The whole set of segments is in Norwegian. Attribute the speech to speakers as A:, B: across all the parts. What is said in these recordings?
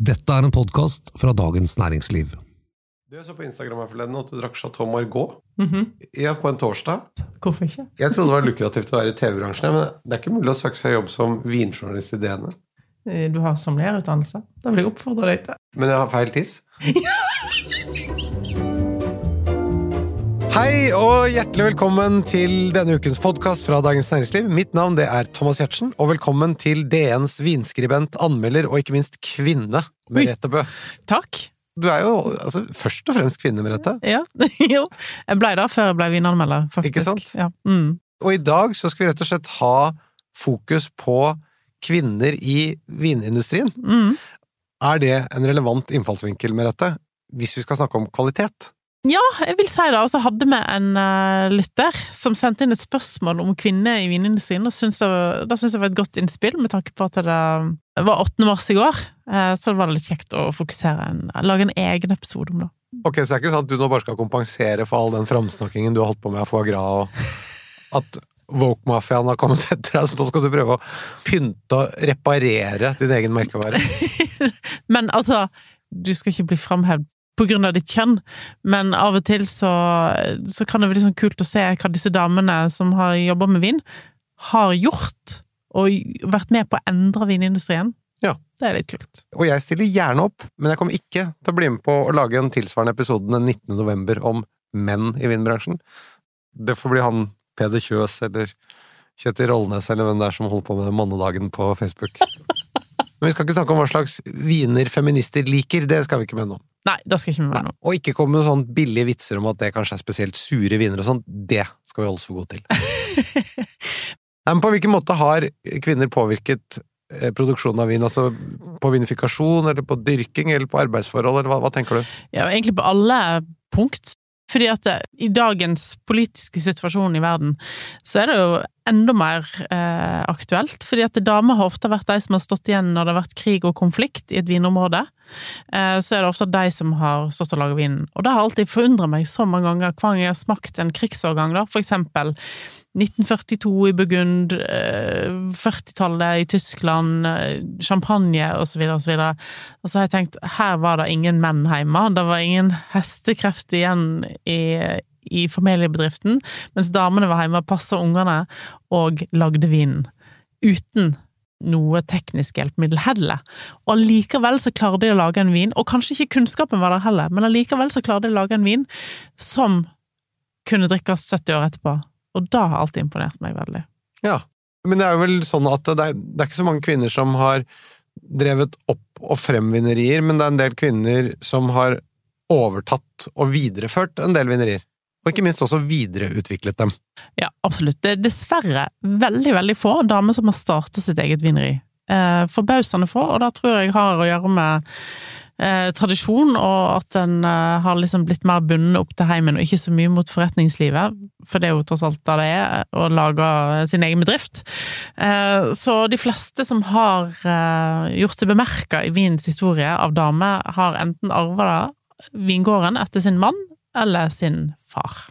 A: Dette er en podkast fra Dagens Næringsliv.
B: Du Jeg så på Instagram her forleden at du drakk Chateau Margot.
C: Mm -hmm.
B: ja, på en torsdag.
C: Hvorfor ikke?
B: Jeg trodde det var lukrativt å være i TV-bransjen, men det er ikke mulig å søke seg jobb som vinjournalist i DN.
C: Eh, Du har sommelierutdannelse. Da vil jeg oppfordre deg til.
B: Men jeg har feil tiss. Hei og hjertelig velkommen til denne ukens podkast fra Dagens Næringsliv. Mitt navn det er Thomas Giertsen, og velkommen til DNs vinskribent, anmelder og ikke minst kvinne, Merete Bø.
C: Takk.
B: Du er jo altså, først og fremst kvinne, Merete.
C: Ja, jo. Jeg ble det før jeg ble vinanmelder, faktisk.
B: Ikke sant?
C: Ja. Mm.
B: Og i dag så skal vi rett og slett ha fokus på kvinner i vinindustrien.
C: Mm.
B: Er det en relevant innfallsvinkel Merete, hvis vi skal snakke om kvalitet?
C: Ja, jeg vil si det. Og så hadde vi en uh, lytter som sendte inn et spørsmål om kvinner i vinindustrien. og synes jeg- Det syns jeg var et godt innspill, med tanke på at det var 8. mars i går. Uh, Så det var litt kjekt å fokusere en, lage en egen episode om det.
B: Ok, Så det er ikke sånn at du nå bare skal kompensere for all den framsnakkingen du har holdt på med av foie gras, og at Woke-mafiaen har kommet etter deg, så da skal du prøve å pynte og reparere din egen merkevare?
C: Men altså, du skal ikke bli framhevet på grunn av ditt kjønn, men av og til så, så kan det være litt sånn kult å se hva disse damene som har jobba med vin, har gjort, og vært med på å endre vinindustrien.
B: Ja.
C: Det er litt kult.
B: Og jeg stiller gjerne opp, men jeg kommer ikke til å bli med på å lage en tilsvarende episode den 19. november om menn i vinbransjen. Det får bli han Peder Kjøs eller Kjetil Rollnes eller hvem det er som holder på med mannedagen på Facebook. Men vi skal ikke snakke om hva slags viner feminister liker, det skal vi ikke mene om.
C: Nei, da skal ikke vi
B: Nei.
C: være nå.
B: Og ikke komme med sånn billige vitser om at det kanskje er spesielt sure viner og sånn, det skal vi holde oss for gode til. Nei, men på hvilken måte har kvinner påvirket eh, produksjonen av vin? Altså på vinifikasjon, eller på dyrking, eller på arbeidsforhold, eller hva, hva tenker du?
C: Ja, egentlig på alle punkt. Fordi at det, i dagens politiske situasjon i verden, så er det jo enda mer eh, aktuelt. Fordi at damer har ofte vært de som har stått igjen når det har vært krig og konflikt i et vinområde. Eh, så er det ofte de som har stått og laget vinen. Og det har alltid forundret meg så mange ganger hver gang jeg har smakt en krigsårgang, da. For eksempel 1942 i Burgund, eh, 40-tallet i Tyskland, eh, champagne osv. osv. Og så har jeg tenkt, her var det ingen menn hjemme, det var ingen hestekreft igjen i, i familiebedriften, mens damene var hjemme og passa ungene og lagde vinen. Uten noe teknisk hjelpemiddel heller. Og allikevel så klarer de å lage en vin, og kanskje ikke kunnskapen var der heller, men allikevel så klarer de å lage en vin som kunne drikkes 70 år etterpå. Og da har alt imponert meg veldig.
B: Ja, men det er jo vel sånn at det er, det er ikke så mange kvinner som har drevet opp og frem vinerier, men det er en del kvinner som har overtatt og videreført en del vinerier. Og ikke minst også videreutviklet dem.
C: Ja, absolutt. Det er dessverre veldig, veldig få damer som har startet sitt eget vineri. Eh, Forbausende få, og det tror jeg har å gjøre med eh, tradisjon, og at en eh, har liksom blitt mer bundet opp til heimen, og ikke så mye mot forretningslivet. For det er jo tross alt det det er, å lage sin egen bedrift. Eh, så de fleste som har eh, gjort seg bemerka i vinens historie av damer, har enten arva vingården etter sin mann eller sin far.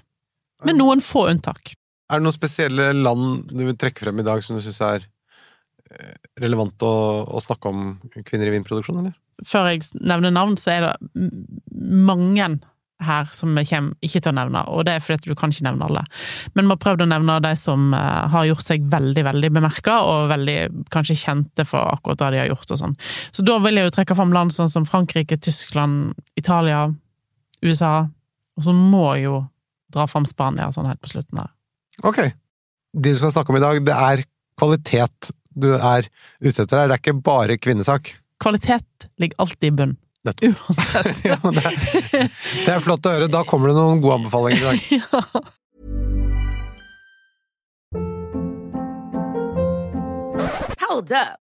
C: Med noen få unntak.
B: Er det noen spesielle land du vil trekke frem i dag som du syns er eh, relevant å, å snakke om kvinner i vinproduksjon, eller?
C: før jeg nevner navn, så er det mange her som jeg kommer ikke til å nevne, og det er fordi du kan ikke nevne alle. Men vi har prøvd å nevne de som eh, har gjort seg veldig, veldig bemerka, og veldig kanskje kjente for akkurat det de har gjort og sånn. Så da vil jeg jo trekke fram land sånn som Frankrike, Tyskland, Italia, USA, og så må jeg jo dra fram Spania sånn helt på slutten her.
B: Ok. Det du skal snakke om i dag, det er kvalitet du er ute etter her. Det er ikke bare kvinnesak.
C: Kvalitet ligger alltid i bunn.
B: Nettopp.
C: Uansett.
B: ja, det, er, det er flott å høre. Da kommer det noen gode anbefalinger i dag.
C: ja.
D: Hold up.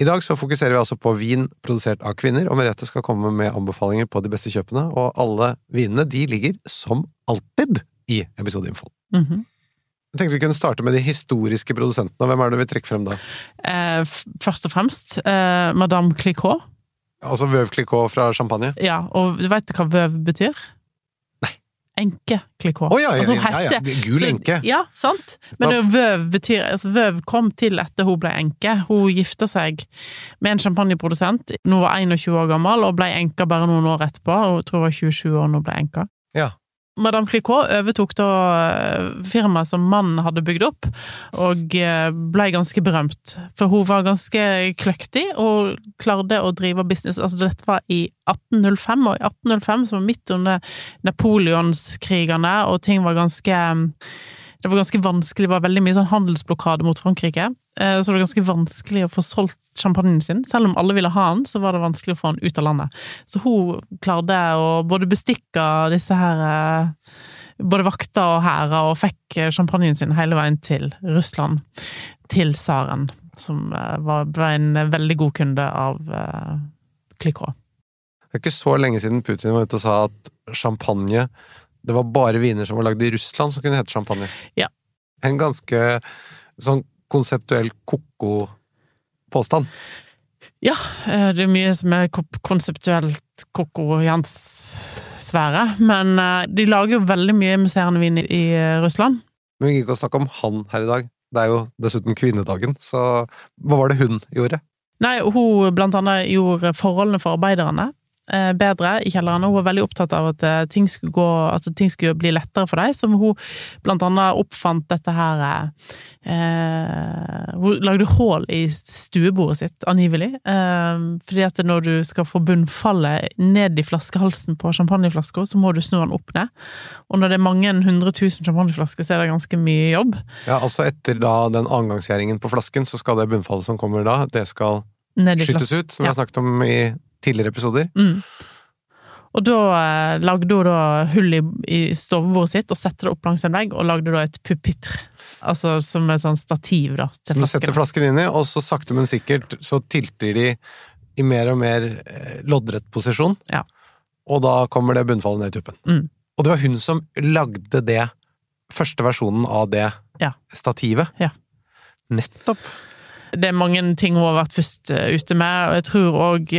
B: I dag så fokuserer vi altså på vin produsert av kvinner, og Merete skal komme med anbefalinger på de beste kjøpene, og alle vinene de ligger som alltid i episodeinfoen.
C: -hmm.
B: Jeg tenkte vi kunne starte med de historiske produsentene. Hvem er det vi trekker frem da?
C: eh, først og fremst eh, Madame Clicquot.
B: Altså Veuve Clicquot fra Champagne?
C: Ja, og du vet hva Veuve betyr?
B: Nei.
C: enke, klikå.
B: Oh, ja, ja,
C: Altså, hun
B: ja, ja,
C: heter-
B: Gul
C: så-
B: enke.
C: Ja, sant. Men er vøv betyr altså, Vøv kom til etter hun ble enke. Hun gifta seg med en champagneprodusent. Nå var 21 år gammel, og ble enka bare noen år etterpå. Hun tror hun var 27 år da hun ble enka.
B: Ja.
C: Madame Clicquot overtok da eh, firmaet som mannen hadde bygd opp, og eh, ble ganske berømt. For hun var ganske kløktig og klarte å drive business. Altså, dette var i 1805, og i 1805 som var midt under napoleonskrigene, og ting var ganske det var ganske vanskelig, det var veldig mye sånn handelsblokade mot Frankrike. eh, Så det var ganske vanskelig å få solgt champagnen sin. Selv om alle ville ha den, så var det vanskelig å få den ut av landet. Så hun klarte å både bestikke disse her eh, Både vakter og hærer, og fikk eh, champagnen sin hele veien til Russland. Til tsaren, som ble en veldig god kunde av Klikå.
B: Det er ikke så lenge siden Putin var ute og sa at champagne Det var bare viner som var lagd i Russland som kunne hete champagne.
C: Ja.
B: En ganske sånn konseptuell ko-ko påstand.
C: Ja, eh, det er mye som er konseptuelt koko i hans sfære, men eh, de lager jo veldig mye musserende vin i, eh, Russland.
B: Men vi gikk ikke å snakke om han her i dag. Det er jo dessuten kvinnedagen, så hva var det hun gjorde?
C: Nei, hun blant annet gjorde forholdene for arbeiderne bedre i kjelleren. Hun var veldig opptatt av at eh, ting skulle, gå, at ting skulle bli lettere for dem, som hun blant annet oppfant dette her eh, Hun lagde hull i stuebordet sitt, angivelig. Eh, fordi at når du skal få bunnfallet ned i flaskehalsen på champagneflaska, så må du snu den opp ned. Og når det er mange hundre tusen champagneflasker, så er det ganske mye jobb.
B: Ja, altså Etter da den annengangsgjæringen på flasken, så skal det bunnfallet som kommer da, det skal skytes ut, som vi
C: Ja.
B: har snakket om i tidligere episoder.
C: Mm. Og da eh, lagde hun da hull i, i stovebordet sitt og sette det opp langs en vegg, og lagde da et pupitre. Altså som et sånn stativ, da. til
B: Som du setter flasken inn i, og så sakte, men sikkert så tilter de i mer og mer eh, loddrett posisjon.
C: Ja.
B: Og da kommer det bunnfallet ned i tuppen.
C: Mm.
B: Og det var hun som lagde det, første versjonen av det
C: Ja.
B: stativet.
C: Ja.
B: Nettopp.
C: Det er mange ting hun har vært først eh, ute med, og jeg tror òg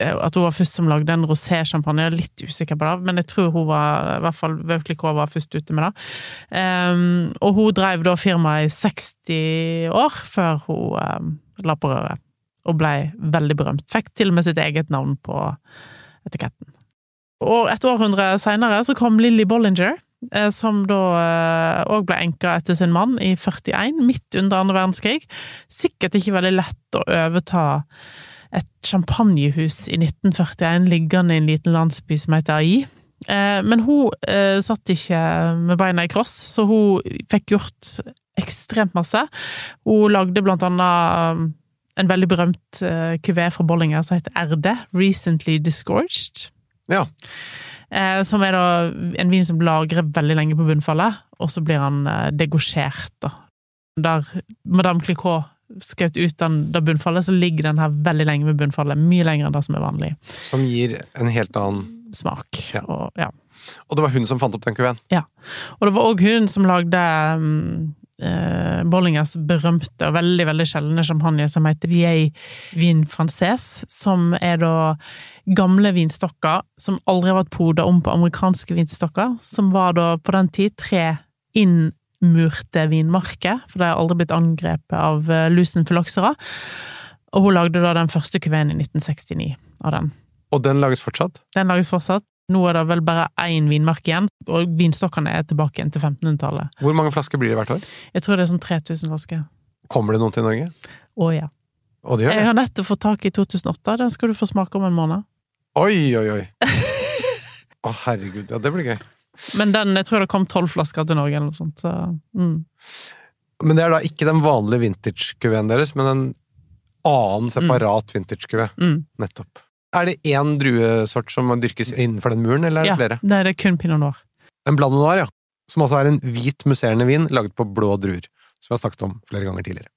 C: at hun var først som lagde en rosé-sjampanje. Jeg er litt usikker på det, men jeg tror hun var, i hvert fall Veuve var først ute med det. Um, og hun drev da firmaet i 60 år før hun um, la på røret, og ble veldig berømt. Fikk til og med sitt eget navn på etiketten. Og et århundre seinere så kom Lilly Bollinger, eh, som da òg ble enka etter sin mann i 41, midt under andre verdenskrig. Sikkert ikke veldig lett å overta et champagnehus i 1941 liggende i en liten landsby som heter Ai. Eh, Men hun eh, satt ikke med beina i kross, så hun fikk gjort ekstremt masse. Hun lagde blant annet en veldig berømt kuvé fra Bollinger som heter RD, Recently Disgorged.
B: Ja.
C: Eh, som er da en vin som lagrer veldig lenge på bunnfallet, og så blir han eh, degosjert, da. Der Madame Clicquot skjøt ut den, det bunnfallet, så ligger den her veldig lenge med bunnfallet. Mye lenger enn det som er vanlig
B: Som gir en helt annen
C: smak.
B: Ja.
C: Og, ja.
B: Og det var hun som fant opp den kuveen.
C: og det var òg hun som lagde um, eh, Bollingers berømte og veldig veldig sjeldne champagne som heter Vieille Vin Francaise, som er da gamle vinstokker som aldri har vært poda om på amerikanske vinstokker, som var da på den tid tre innmurte vinmarker, for de har aldri blitt angrepet av eh, lusen phylloxera. Og hun lagde da den første kuveen i 1969 av den.
B: Og den lages fortsatt.
C: Den lages fortsatt. Nå er det vel bare én vinmark igjen, og vinstokkene er tilbake igjen til 1500-tallet.
B: Hvor mange flasker blir det hvert år?
C: Jeg tror det er sånn 3000 flasker.
B: Kommer det noen til Norge?
C: Å ja.
B: Og det gjør
C: Jeg har nettopp fått tak i 2008, den skal du få smake om en måned.
B: Oi, oi, oi! Å, herregud. Ja, det blir gøy.
C: Men den, jeg tror det kom tolv flasker til Norge, eller noe sånt. Så, mm.
B: Men det er da ikke den vanlige vintage-kuveen deres, men en annen separat vintage-kuvé.
C: Mm.
B: Nettopp. Er det én druesort som dyrkes innenfor den muren, eller er det
C: Ja,
B: flere?
C: Ja, det er det kun pinot noir.
B: En Blanc Noir, ja. Som altså er en hvit musserende vin laget på blå druer. Som vi har snakket om flere ganger tidligere.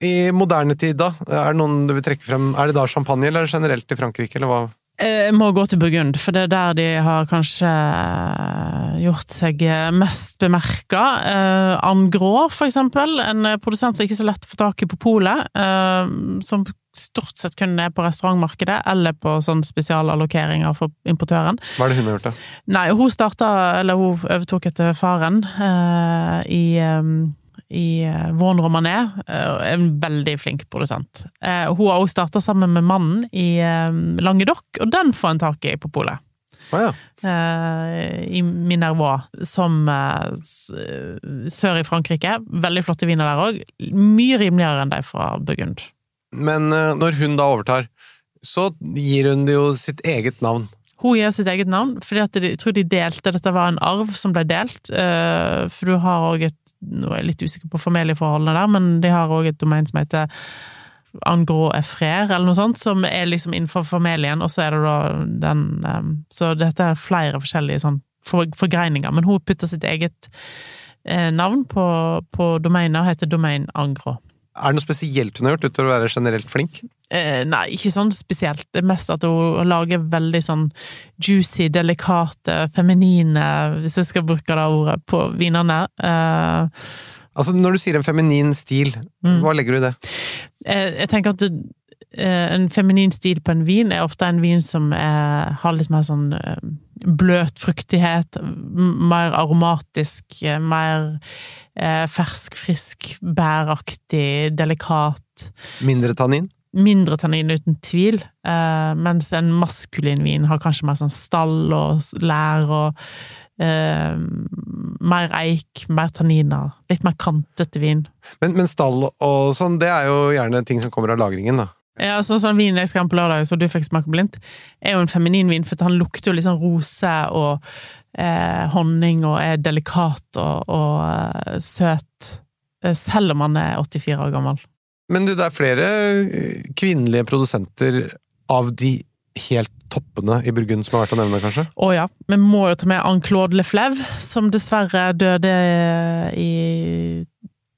B: I moderne tid, da? Er det noen du vil trekke frem? Er det da champagne, eller er generelt i Frankrike, eller hva?
C: Jeg må gå til Burgund, for det er der de har kanskje eh, gjort seg mest bemerka. Eh, Angrå, for eksempel, en produsent som ikke er så lett å få tak i på polet. Eh, som stort sett kun er på restaurantmarkedet, eller på sånn spesialallokeringer for importøren.
B: Hva er det hun har gjort, da?
C: Nei, hun starta, eller hun overtok etter faren, eh, i eh, i Vaughn Romané. eh, En veldig flink produsent. Eh, Hun har også starta sammen med mannen i Lange Languedoc, og den får en tak i på polet.
B: Ah, ja.
C: Eh, I Minervois, som eh, sør i Frankrike. Veldig flotte viner der òg. Mye rimeligere enn de fra Burgund.
B: Men eh, når hun da overtar, så gir hun det jo sitt eget navn.
C: Hun gir sitt eget navn, fordi de, jeg tror de delte Dette var en arv som ble delt. eh, for du har òg et Nå er jeg litt usikker på familieforholdene der, men de har òg et domain som heter Angro Efrère, eller noe sånt, som er liksom innenfor familien, og så er det da den eh, Så dette er flere forskjellige sånn for, forgreininger, men hun putter sitt eget eh, navn på, på og heter Domain Angro.
B: Er det noe spesielt hun har gjort, utover å være generelt flink?
C: Eh, nei, ikke sånn spesielt. Det er mest at hun lager veldig sånn juicy, delikate, feminine, hvis jeg skal bruke det ordet, på vinene. Eh,
B: Altså, når du sier en feminin stil,
C: Mm.
B: hva legger du i det?
C: eh, jeg tenker at det, eh, en feminin stil på en vin er ofte en vin som er, har litt mer sånn eh, bløt fruktighet, mer aromatisk, eh, mer eh, fersk, frisk, bæraktig, delikat.
B: Mindre tannin?
C: mindre tannin uten tvil, eh, mens en maskulin vin har kanskje mer sånn stall og lær og Uh, mer eik, mer tanniner. Litt mer kantete vin.
B: Men, men stall og sånn, det er jo gjerne ting som kommer av lagringen, da.
C: Ja, sånn sånn vin jeg ha på lørdag, så du fikk smake blindt, er jo en feminin vin, for han lukter jo litt sånn rose og eh, honning og er delikat og, og eh, søt, eh, selv om han er 84 år gammel.
B: Men du, det er flere eh, kvinnelige produsenter av de helt toppene i Burgund som er verdt å nevne, kanskje?
C: Å ja. Vi må jo ta med Anne-Claude Leflevre, som dessverre døde i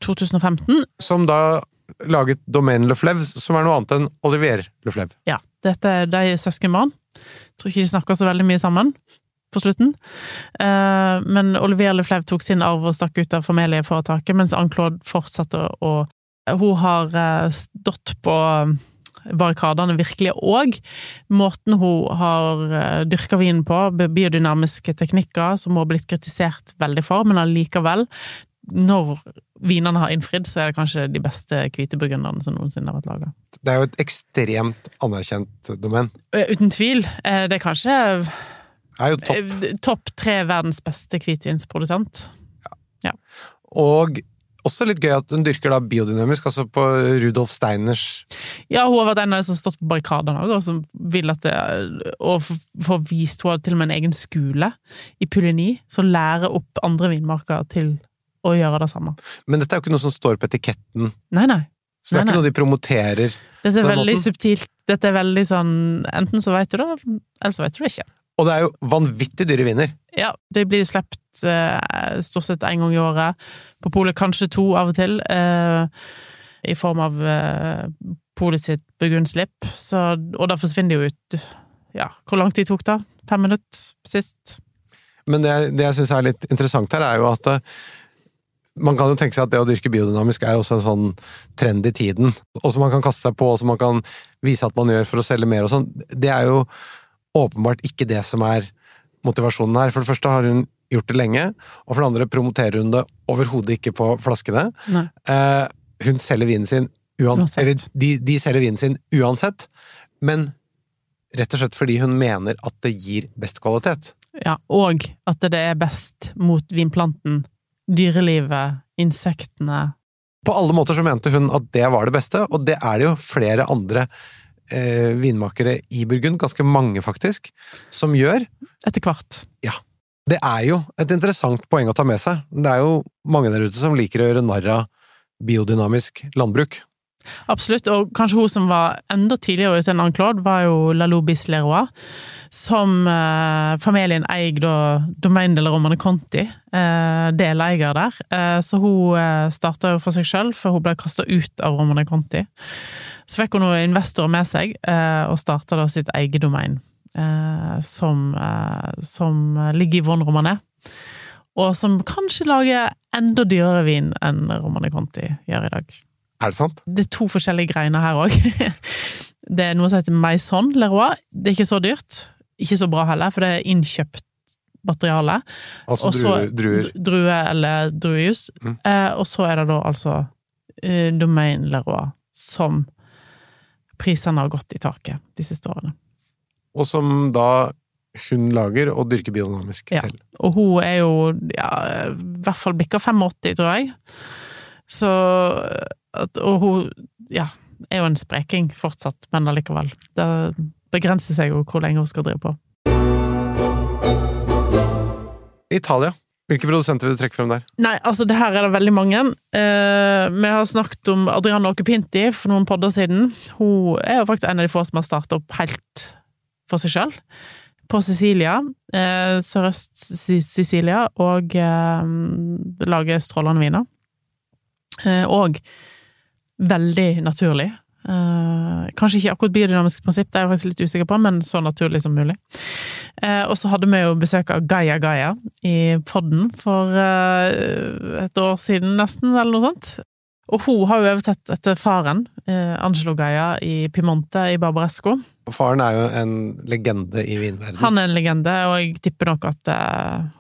C: 2015.
B: Som da laget Domaine Le som er noe annet enn Olivier Le
C: Ja, dette er de søskenbarn. Tror ikke de snakker så veldig mye sammen på slutten. Eh, Men Olivier Leflevre tok sin arv og stakk ut av familieforetaket, mens Anne-Claude fortsatte å Hun har eh, stått på barrikadene virkelig, og måten hun har eh, dyrka vinen på, biodynamiske teknikker, som hun har blitt kritisert veldig for, men allikevel, når vinene har innfridd, så er det kanskje de beste hvite burgunderne som noensinne har vært laga.
B: Det er jo et ekstremt anerkjent domen.
C: Uten tvil. eh, Det er kanskje
B: Det er jo topp.
C: eh, topp tre verdens beste hvitvinsprodusent.
B: Og også litt gøy at hun dyrker da biodynamisk, altså på Rudolf Steiners
C: Ja, hun har vært en av de som har stått på barrikadene òg, og som vil at det Og får få vist henne til og med en egen skole i Puleni, som lærer opp andre vinmarker til å gjøre det samme.
B: Men dette er jo ikke noe som står på etiketten,
C: Nei, nei.
B: så det er
C: Nei,
B: ikke noe de promoterer.
C: Dette er veldig
B: måten?
C: subtilt. Dette er veldig sånn Enten så vet du det, eller så vet du det ikke.
B: Og det er jo vanvittig dyre viner.
C: Ja, de blir sluppet eh, stort sett én gang i året. På polet kanskje to av og til. Eh, I form av eh, polet sitt burgundslipp. Og da forsvinner de jo ut. Ja, hvor lang tid tok det? Fem minutter sist?
B: Men det, det jeg syns er litt interessant her, er jo at eh, man kan jo tenke seg at det å dyrke biodynamisk er også en sånn trend i tiden, og som man kan kaste seg på, og som man kan vise at man gjør for å selge mer og sånn. Det er jo åpenbart ikke det som er motivasjonen her. For det første har hun gjort det lenge, og for det andre promoterer hun det overhodet ikke på flaskene. Eh, hun selger vinen sin
C: Uansett.
B: Eller de, de selger vinen sin uansett, men rett og slett fordi hun mener at det gir best kvalitet.
C: Ja, og at det er best mot vinplanten, dyrelivet, insektene.
B: På alle måter så mente hun at det var det beste, og det er det jo flere andre eh, vinmakere i Burgund, ganske mange faktisk, som gjør.
C: Etter hvert. Ja.
B: Det er jo et interessant poeng å ta med seg. Det er jo mange der ute som liker å gjøre narr av biodynamisk landbruk.
C: Absolutt, og kanskje hun som var enda tidligere ute enn Anne-Claude, var jo Lalou Bisleroy, som eh, familien eier da Domaine de la Romane Conti, eh, deleier der. Eh, så hun eh, starta jo for seg sjøl, før hun ble kasta ut av Romane Conti. Så fikk hun noen investorer med seg, eh, og starta da sitt eget domain, eh, som, eh, som ligger i Von Romané. Og som kanskje lager enda dyrere vin enn Romane Conti gjør i dag.
B: Er det sant?
C: Det er to forskjellige greiner her òg. Det er noe som heter Maison Leroy. Det er ikke så dyrt. Ikke så bra heller, for det er innkjøpt materiale.
B: Altså
C: Også,
B: druer.
C: Drue eller druejus.
B: Mm.
C: Eh, og så er det da altså eh, Domain Leroy som prisene har gått i taket de siste årene.
B: Og som da hun lager og dyrker biodynamisk
C: Ja.
B: selv.
C: Og hun er jo ja, i hvert fall bikka 85, tror jeg. Så at, Og hun ja, er jo en spreking fortsatt, men allikevel. Det begrenser seg jo hvor lenge hun skal drive på.
B: Italia. Hvilke produsenter vil du trekke frem der?
C: Nei, altså det her er det veldig mange. Eh, vi har snakket om Adriana Okepinti for noen podder siden. Hun er jo faktisk en av de få som har startet opp helt for seg sjøl. På Sicilia, eh, Sørøst-Sicilia, og eh, lager strålende viner. Eh, og veldig naturlig. Uh, kanskje ikke akkurat biodynamisk prinsipp, det er jeg faktisk litt usikker på, men så naturlig som mulig. Uh, og så hadde vi jo besøk av Gaia Gaia i podden for uh, et år siden nesten, eller noe sånt. Og hun har jo overtatt etter faren, Angelo Gaia, i Piemonte i Barbaresco.
B: Faren er jo en legende i vinverden.
C: Han er en legende, og jeg tipper nok at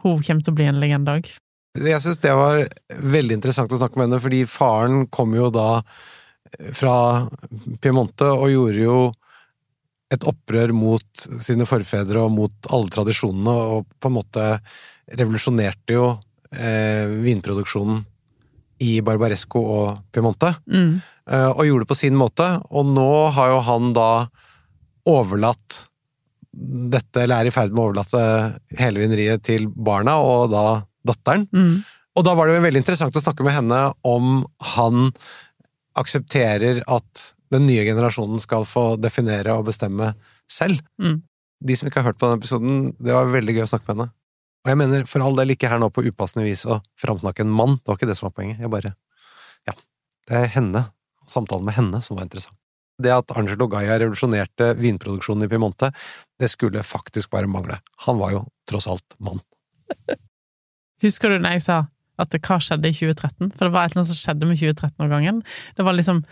C: hun kommer til å bli en legende òg.
B: Jeg syns det var veldig interessant å snakke med henne, fordi faren kom jo da fra Piemonte og gjorde jo et opprør mot sine forfedre og mot alle tradisjonene, og på en måte revolusjonerte jo eh, vinproduksjonen i Barbaresco og Piemonte.
C: Mm.
B: eh, og gjorde det på sin måte. Og nå har jo han da overlatt dette, eller er i ferd med å overlate hele vineriet til barna, og da datteren.
C: Mm.
B: Og da var det jo veldig interessant å snakke med henne om han aksepterer at den nye generasjonen skal få definere og bestemme selv.
C: Mm.
B: De som ikke har hørt på denne episoden, det var veldig gøy å snakke med henne. Og jeg mener for all del ikke her nå på upassende vis å framsnakke en mann, det var ikke det som var poenget. Jeg bare Ja. Det er henne, samtalen med henne, som var interessant. Det at Angelo Gaia revolusjonerte vinproduksjonen i Piemonte, det skulle faktisk bare mangle. Han var jo tross alt mann.
C: Husker du når jeg sa at hva skjedde i 2013? For det var et eller annet som skjedde med 2013-årgangen. Det var liksom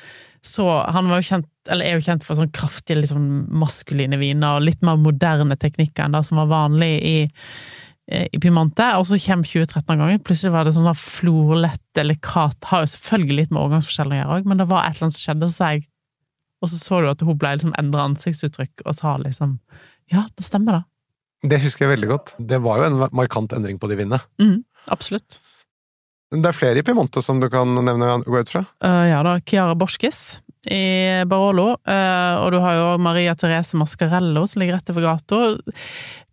C: så Han var jo kjent, eller er jo kjent for sånn kraftige, liksom maskuline viner og litt mer moderne teknikker enn det som var vanlig i, eh, i Pimante. Og så kommer 2013-årgangen. Plutselig var det sånn florlett, delikat Har jo selvfølgelig litt med årgangsforskjell å gjøre òg, men det var et eller annet som skjedde seg. Og så så du at hun ble liksom endra ansiktsuttrykk og sa liksom Ja, det stemmer, da.
B: Det husker jeg veldig godt. Det var jo en markant endring på de vinene.
C: Mm, absolutt.
B: Det er flere i Piemonte som du kan nevne, gå ut fra.
C: Uh, ja da, Chiara Borskis i Barolo, uh, og du har jo Maria Therese Mascarello som ligger rett over gata.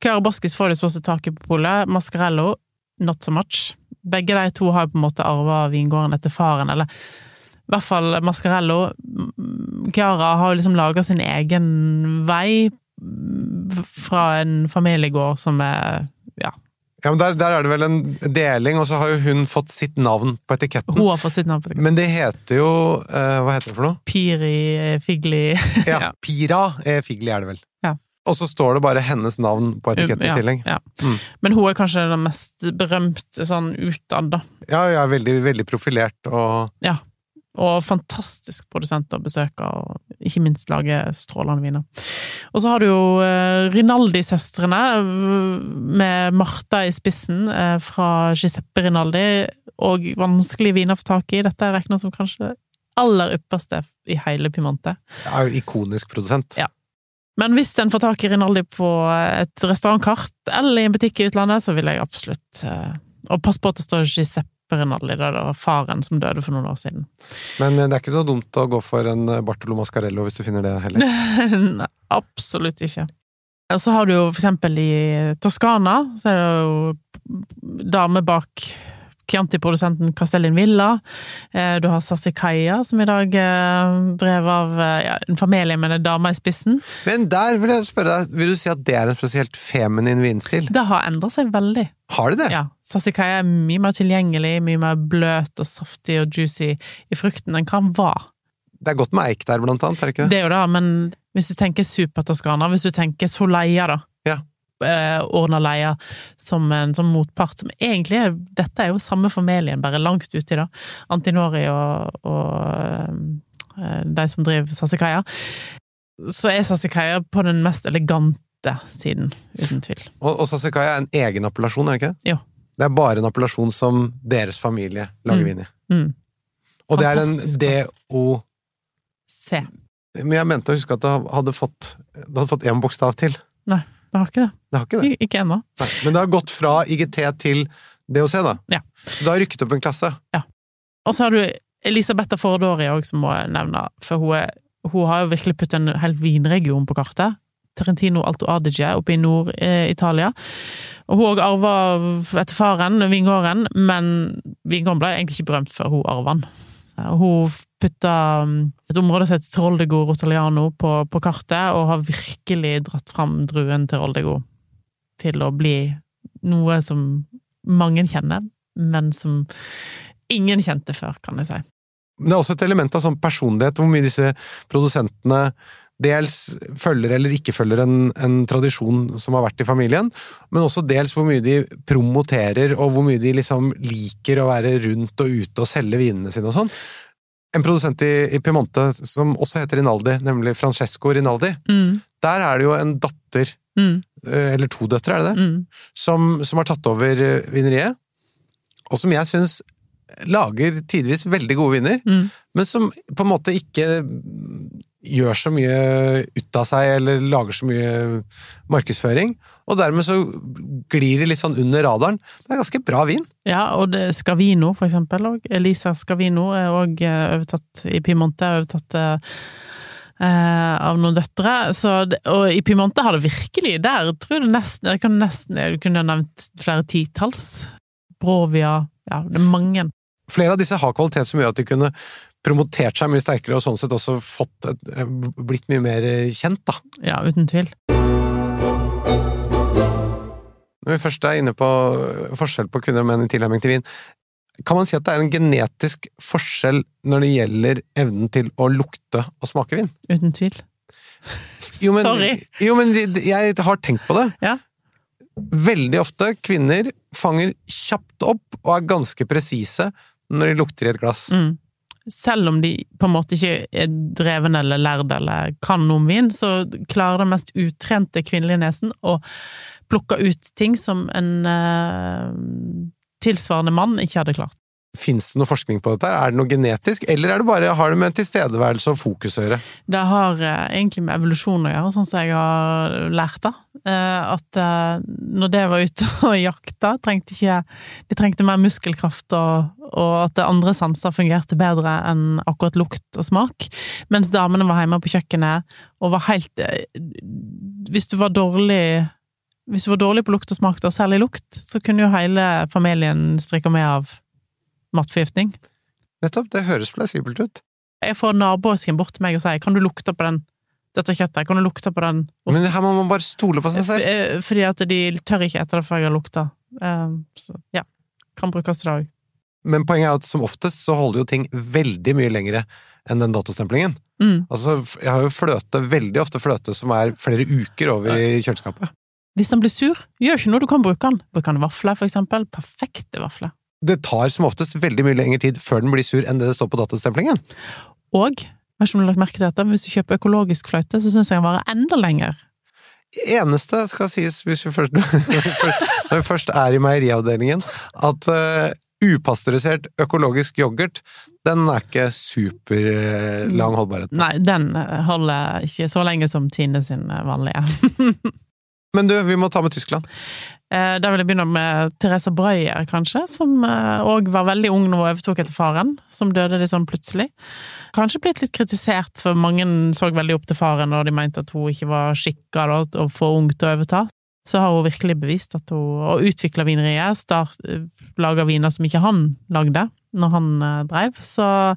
C: Chiara Borskis får det største taket på polet, Mascarello not so much. Begge de to har på en måte arva vingården etter faren, eller i hvert fall Mascarello. Mm, Chiara har jo liksom laga sin egen vei fra en familiegård som er ja,
B: Ja, men der, der er det vel en deling, og så har jo hun fått sitt navn på etiketten.
C: Hun har fått sitt navn på etiketten.
B: Men det heter jo eh, Hva heter det for noe?
C: Piri Figli
B: Ja,
C: Ja.
B: Pira eh, Figli er det vel.
C: Ja.
B: Og så står det bare hennes navn på etiketten i
C: Ja,
B: tillegg.
C: Ja.
B: Mm.
C: Men hun er kanskje den mest berømte sånn utad, da.
B: Ja, ja, veldig, veldig profilert og
C: Og fantastisk produsent å besøke, og ikke minst lage strålende viner. Og så har du jo eh, Rinaldi-søstrene, eh, med Martha i spissen, eh, fra Giuseppe Rinaldi, og vanskelige viner å få tak i. Dette er regna som kanskje det aller ypperste i hele
B: Pimonte. Ja, ikonisk produsent.
C: Ja. Men hvis en får tak i Rinaldi på et restaurantkart eller i en butikk i utlandet, så vil jeg absolutt Og pass på at det står Giuseppe Rinaldi, det var faren som døde for noen år siden.
B: Men eh, det er ikke så dumt å gå for en eh, Bartolo Mascarello hvis du finner det heller.
C: Nei, absolutt ikke. Og så har du jo for eksempel i Toskana, så er det jo dame bak Chianti-produsenten Castellin Villa. Eh, du har Sassicaia, som i dag drev av ja, en familie med en dame i spissen.
B: Men der vil jeg spørre deg, vil du si at det er en spesielt feminin vinstil?
C: Det har endra seg veldig.
B: Har det det?
C: Ja, Sassicaia er mye mer tilgjengelig, mye mer bløt og saftig og juicy i frukten enn hva den var.
B: Det er godt med eik der, blant annet, er det ikke det?
C: Det er jo det, men hvis du tenker Super-Toskana, hvis du tenker Soleia, da.
B: Ja.
C: Eh, Orna Leia som en som motpart, som egentlig er Dette er jo samme familien, bare langt uti, da. Antinori og, og eh, de som driver Sassicaia. Så er Sassicaia på den mest elegante siden, uten tvil.
B: Og, og Sassicaia er en egen appellasjon, er det ikke det?
C: Jo.
B: Det er bare en appellasjon som deres familie lager
C: Mm.
B: vin i.
C: Mm.
B: Og det er en
C: DOC.
B: Men jeg mente å huske at det hadde fått Det hadde fått én bokstav til.
C: Det har ikke det.
B: Det har ikke det.
C: Ik- Ikke ennå.
B: Nei. Men det har gått fra IGT til DOC, da.
C: Ja.
B: Det har rykket opp en klasse.
C: Og så har du Elisabetta Fordori òg, som må jeg nevne, for hun, er, hun har jo virkelig puttet en hel vinregion på kartet. Trentino Alto Adige oppe i Nord-Italia. Og hun òg arva etter faren vingården, men vingården ble egentlig ikke berømt før hun arva den. Hun putta um, et område som heter Troldego Rotaliano på, på kartet, og har virkelig dratt fram druen til Roldego til å bli noe som mange kjenner, men som ingen kjente før, kan jeg si.
B: Men det er også et element av sånn personlighet, hvor mye disse produsentene dels følger eller ikke følger en, en tradisjon som har vært i familien, men også dels hvor mye de promoterer, og hvor mye de liksom liker å være rundt og ute og selge vinene sine og sånn. En produsent i, i Piemonte som også heter Rinaldi, nemlig Francesco Rinaldi,
C: Mm,
B: der er det jo en datter,
C: mm,
B: eh, eller to døtre, er det det?
C: mm.
B: som, som har tatt over eh, vineriet, og som jeg syns lager tidvis veldig gode viner,
C: Mm.
B: men som på en måte ikke gjør så mye ut av seg, eller lager så mye markedsføring, og dermed så glir de litt sånn under radaren. Det er ganske bra vin.
C: Ja, og det, Scavino, for eksempel. Og Elisa Scavino er òg overtatt i Piemonte, er overtatt eh, eh, av noen døtre. Så, og i Piemonte har det virkelig Der tror jeg det nesten Jeg nesten Jeg kunne nevnt flere titalls. Brovia Ja, det er mange.
B: Flere av disse har kvalitet som gjør at de kunne promotert seg mye sterkere, og sånn sett også fått eh, blitt mye mer kjent, da.
C: Ja, uten tvil.
B: Når vi først er inne på forskjell på kvinner og menn i tilnærming til vin, kan man si at det er en genetisk forskjell når det gjelder evnen til å lukte og smake vin?
C: Uten tvil.
B: Jo, men,
C: Sorry.
B: Jo, men jeg har tenkt på det.
C: Ja.
B: Veldig ofte kvinner fanger kjapt opp og er ganske presise når de lukter i et glass.
C: Mm. Selv om de på en måte ikke er dreven eller lærde eller kan noe om vin, så klarer den mest utrente kvinnelige nesen å plukke ut ting som en eh, tilsvarende mann ikke hadde klart.
B: Fins det noe forskning på dette? Er det noe genetisk, eller er det bare, har det med tilstedeværelse og fokus å gjøre?
C: Det har eh, egentlig med evolusjon å gjøre, sånn som jeg har lært det. Eh, at eh, når det var ute og jakta, trengte ikke De trengte mer muskelkraft, og, og at andre sanser fungerte bedre enn akkurat lukt og smak. Mens damene var hjemme på kjøkkenet og var helt Hvis du var dårlig hvis du var dårlig på lukt og smak, og særlig lukt, så kunne jo hele familien stryke med av matforgiftning.
B: Nettopp, det høres plausibelt ut.
C: Jeg får naboen bort til meg og sier 'kan du lukte på den, dette kjøttet', 'kan du lukte på den'?
B: Men her må man bare stole på seg selv.
C: Eh, Fordi at de tør ikke etter det før jeg har lukta. Eh, Så ja, kan brukes til det òg.
B: Men poenget er at som oftest så holder jo ting veldig mye lengre enn den datostemplingen.
C: Mm.
B: Altså, jeg har jo fløte, veldig ofte fløte som er flere uker over i kjøleskapet.
C: Hvis den blir sur, gjør ikke noe, du kan bruke den. Bruk den i vafler, for eksempel. Perfekte vafler.
B: Det tar som oftest veldig mye lengre tid før den blir sur enn det det står på datastemplingen.
C: Og, vet ikke om du har lagt merke til dette, hvis du kjøper økologisk fløyte, så syns jeg den varer enda lenger.
B: Eneste skal sies, hvis vi først, når vi først er i meieriavdelingen, at uh, upasteurisert økologisk yoghurt, den er ikke superlang holdbarhet. på.
C: Nei, den eh, holder ikke så lenge som Tine sin eh, vanlige.
B: Men du, vi må ta med Tyskland.
C: Eh, Da vil jeg begynne med Teresa Brøyer, kanskje, som òg var veldig ung når hun overtok etter faren, som døde litt sånn plutselig. Kanskje blitt litt kritisert, for mange så veldig opp til faren, og de mente at hun ikke var skikka og for ung til å overta. så har hun virkelig bevist at hun Og utvikla vineriet. Start, laga viner som ikke han lagde når han eh, dreiv. Så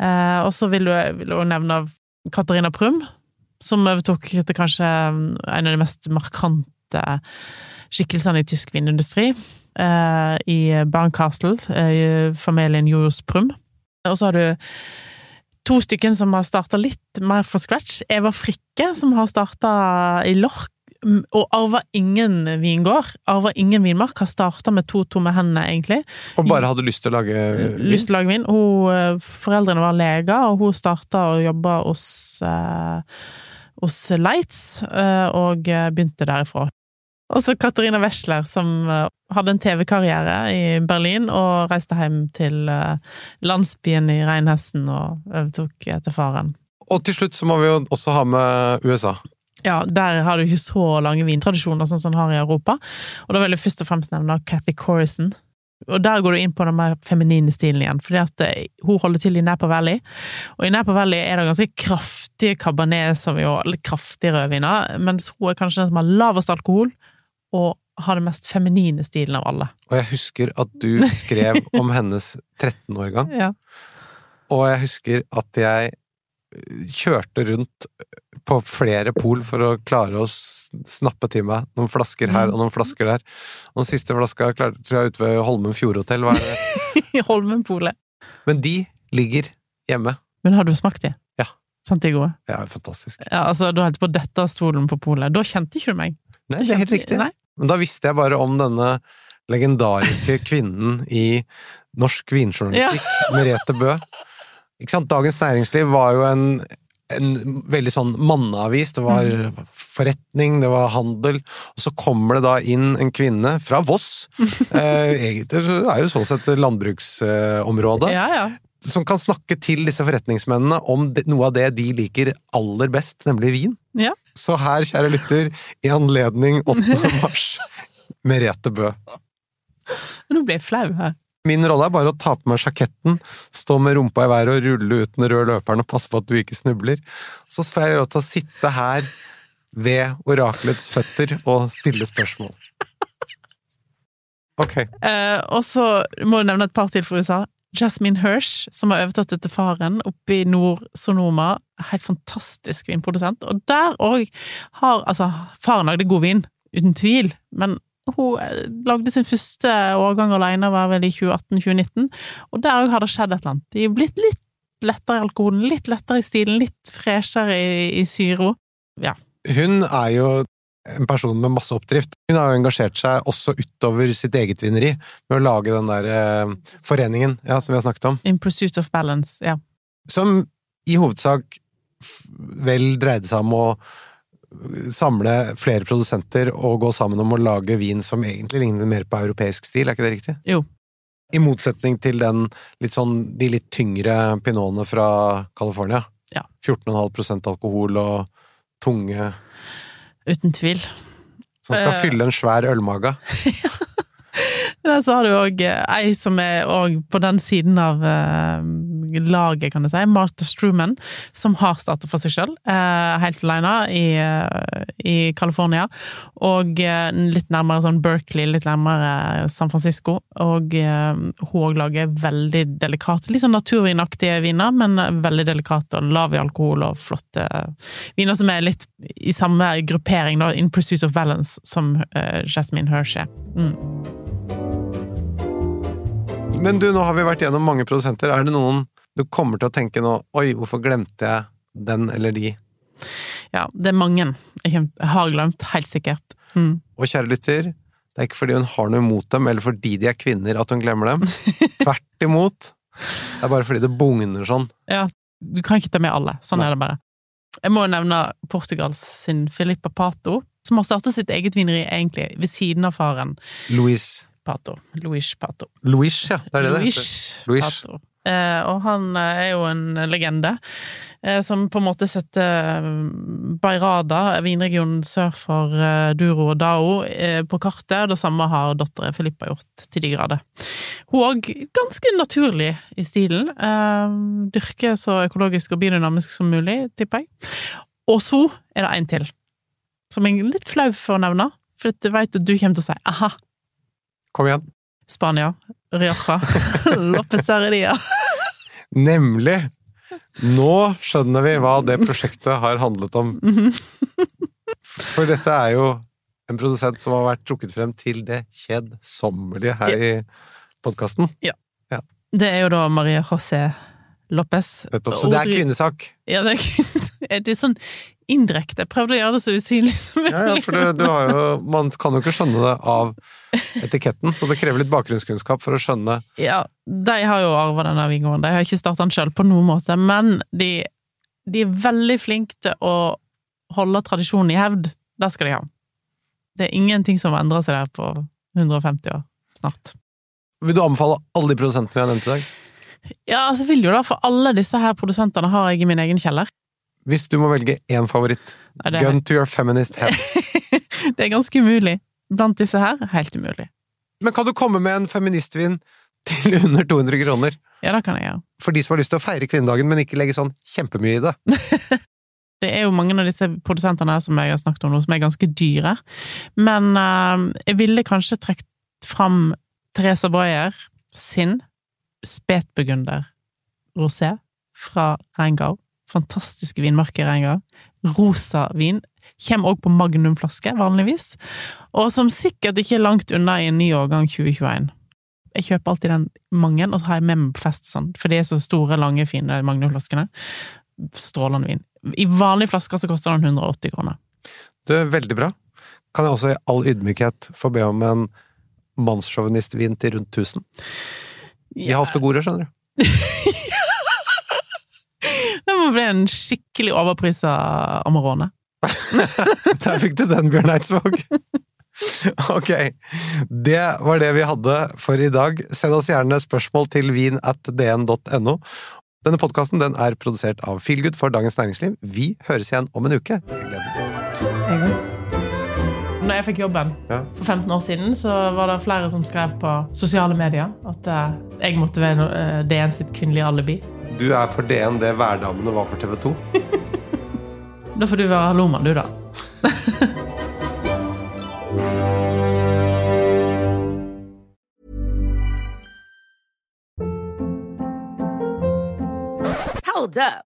C: eh, Og så vil hun nevne Katarina Prum, som overtok etter kanskje en av de mest markante skikkelsene i tysk vinindustri. Uh, I Barncastle, uh, familien Jojos Prum. Og så har du to stykker som har starta litt mer fra scratch. Eva Frikke, som har starta i Lork. og arva ingen vingård. Arva ingen vinmark. Har starta med to tomme hender, egentlig.
B: Og bare hadde lyst til å lage vin?
C: Lyst til å lage vin. Hun, eh, foreldrene var leger, og hun starta å jobbe hos, eh, hos eh, og begynte derifra. Og så Katarina Wessler, som eh, hadde en TV-karriere i Berlin, og reiste hjem til eh, landsbyen i Reinhessen og overtok etter faren.
B: Og til slutt så må vi jo også ha med USA.
C: Ja, der har du ikke så lange vintradisjoner sånn som en har i Europa. Og da vil jeg først og fremst nevne Cathy Corrison. Og der går du inn på den mer feminine stilen igjen, fordi at eh, hun holder til i Napa Valley. Og i Napa Valley er det ganske kraftige cabernet, som jo litt kraftige rødviner, mens hun er kanskje den som har lavest alkohol, og har den mest feminine stilen av alle.
B: Og jeg husker at du skrev om hennes 13-årgang.
C: Ja.
B: Og jeg husker at jeg kjørte rundt på flere pol for å klare å snappe til meg noen flasker her og noen flasker der. Og den siste flaska tror jeg ute ved Holmen Fjordhotell.
C: I Holmenpolet.
B: Men de ligger hjemme.
C: Men har du smakt de?
B: Ja.
C: Sant de er gode?
B: Ja, fantastisk.
C: Ja, altså, Du holdt på å dette av stolen på polet. Da kjente ikke du meg.
B: Nei, det er helt riktig.
C: Nei.
B: Men da visste jeg bare om denne legendariske kvinnen i norsk vinjournalistikk, ja. Merete Bø. Ikke sant? Dagens Næringsliv var jo en, en veldig sånn manneavis. Det var mm. forretning, det var handel. Og så kommer det da inn en kvinne fra Voss. eh, egentlig er jo sånn sett landbruksområdet.
C: Ja, ja.
B: Som kan snakke til disse forretningsmennene om noe av det de liker aller best, nemlig vin.
C: Ja.
B: Så her, kjære lytter, i anledning 8. mars, Merete Bø.
C: Nå ble jeg flau her.
B: Min rolle er bare å ta på meg sjaketten, stå med rumpa i været og rulle ut den røde løperen og passe på at du ikke snubler. Så får jeg lov til å sitte her ved orakelets føtter og stille spørsmål. Ok.
C: Eh, og så må du nevne et par til fra USA. Jasmine Hirsch, som har overtatt etter faren oppe i Nord-Sonoma. Helt fantastisk vinprodusent. Og der òg har Altså, faren lagde god vin, uten tvil, men hun eh, lagde sin første årgang alene, var vel i 2018-2019, og der òg har det skjedd et eller annet. De er blitt litt lettere i alkoholen, litt lettere i stilen, litt freshere i, i syro. Ja.
B: Hun er jo en person med masse oppdrift. Hun har jo engasjert seg også utover sitt eget vinneri med å lage den der eh, foreningen ja, som vi har snakket om.
C: In pursuit of balance, ja.
B: Som i hovedsak vel dreide seg om å samle flere produsenter og gå sammen om å lage vin som egentlig ligner mer på europeisk stil, er ikke det riktig?
C: Jo.
B: I motsetning til den litt sånn, de litt tyngre pinotene fra California.
C: Ja.
B: 14,5% alkohol og tunge
C: Uten tvil.
B: Som skal
C: Eh.
B: fylle en svær ølmage.
C: Der så har du òg ei som er på den siden av eh, laget, kan du si, Martha Struman, som har startet for seg sjøl, eh, helt aleine i, eh, i California. Og eh, litt nærmere sånn Berkeley, litt nærmere San Francisco. Og eh, hun òg lager veldig delikate, litt sånn naturvinaktige viner, men veldig delikate og lav i alkohol og flotte viner som er litt i samme gruppering, da, in pursuit of balance, som eh, Jasmine Hirsch er. Mm.
B: Men du, nå har vi vært gjennom mange produsenter. Er det noen du kommer til å tenke nå Oi, hvorfor glemte jeg den eller de?
C: Ja, det er mange jeg har glemt, helt sikkert. Mm.
B: Og kjære lytter, det er ikke fordi hun har noe imot dem, eller fordi de er kvinner at hun glemmer dem. Tvert imot. Det er bare fordi det bugner sånn.
C: Ja, du kan ikke ta med alle. Sånn
B: Nei.
C: er det bare. Jeg må nevne Portugals sin Filippa Pato, som har startet sitt eget vineri egentlig ved siden av faren
B: Louise
C: Pato. Luis Pato.
B: Luis, ja. Det er det det heter. Luis.
C: Pato. Eh, og han eh, er jo en legende, eh, som på en måte setter Bayrada, Bairada, vinregionen sør for eh, Duro og Dao, eh, på kartet. Det samme har datteren Filippa gjort til de grader. Hun òg ganske naturlig i stilen. Eh, dyrker så økologisk og biodynamisk som mulig, tipper jeg. Og så er det en til, som jeg er litt flau for å nevne. For jeg vet at du kommer til å si aha,
B: Kom igjen.
C: Spania, Rioja, Lopez
B: Nemlig! Nå skjønner vi hva det prosjektet har handlet om. For dette er jo en produsent som har vært trukket frem til det kjedsommelige her i podkasten.
C: Ja, Det er jo da Maria José Lopez.
B: Nettopp. Så det er kvinnesak.
C: Ja, det er, det er sånn indirekte. Jeg prøvde å gjøre det så usynlig som mulig.
B: Ja, ja, for du, du har jo, man kan jo ikke skjønne det av etiketten, så det krever litt bakgrunnskunnskap for å skjønne
C: Ja, de har jo arva denne vingården. De har ikke starta den sjøl på noen måte, men de, de er veldig flinke til å holde tradisjonen i hevd. Det skal de ha. Det er ingenting som endrer seg der på 150 år snart.
B: Vil du anbefale alle de produsentene vi har nevnt i dag?
C: Ja, altså vil jo da, for alle disse her produsentene har jeg i min egen kjeller.
B: Hvis du må velge én favoritt,
C: Nei, det,
B: gun to your feminist head.
C: det er ganske umulig. Blant disse her, helt umulig.
B: Men kan du komme med en feministvin til under 200 kroner?
C: Ja, det kan jeg gjøre.
B: For de som har lyst til å feire kvinnedagen, men ikke legge sånn kjempemye i det.
C: Det er jo mange av disse produsentene her som jeg har snakket om nå, som er ganske dyre. Men uh, jeg ville kanskje trukket fram Teresa Breyer sin spetburgunder rosé fra Reingau. Fantastiske vinmarker i Reingau. Rosa vin. Kommer også på magnumflaske, vanligvis. Og som sikkert ikke er langt unna i en ny årgang 2021. Jeg kjøper alltid den mange, og så har jeg med meg på fest og sånn, for de er så store, lange, fine magnumflaskene. Strålende vin. I vanlige flasker så koster den 180 kroner.
B: Du, veldig bra. Kan jeg også i all ydmykhet få be om en mannssjåvinistvin til rundt 1000? De har ofte gode, skjønner du.
C: Det må bli en skikkelig overprisa Amarone.
B: Der fikk du den, Bjørn Eidsvåg! Ok, det var det vi hadde for i dag. Send oss gjerne spørsmål til vin at dn.no. Denne podkasten den er produsert av Feelgood for Dagens Næringsliv. Vi høres igjen om en uke. Jeg gleder meg.
C: Når jeg fikk jobben
B: Ja.
C: for 15 år siden, så var det flere som skrev på sosiale medier at eh, jeg måtte være eh, DN sitt kvinnelige alibi.
B: Du er for DN det hverdamene var for TV 2.
C: Da får du være hallomann, du, da.
D: Hold up.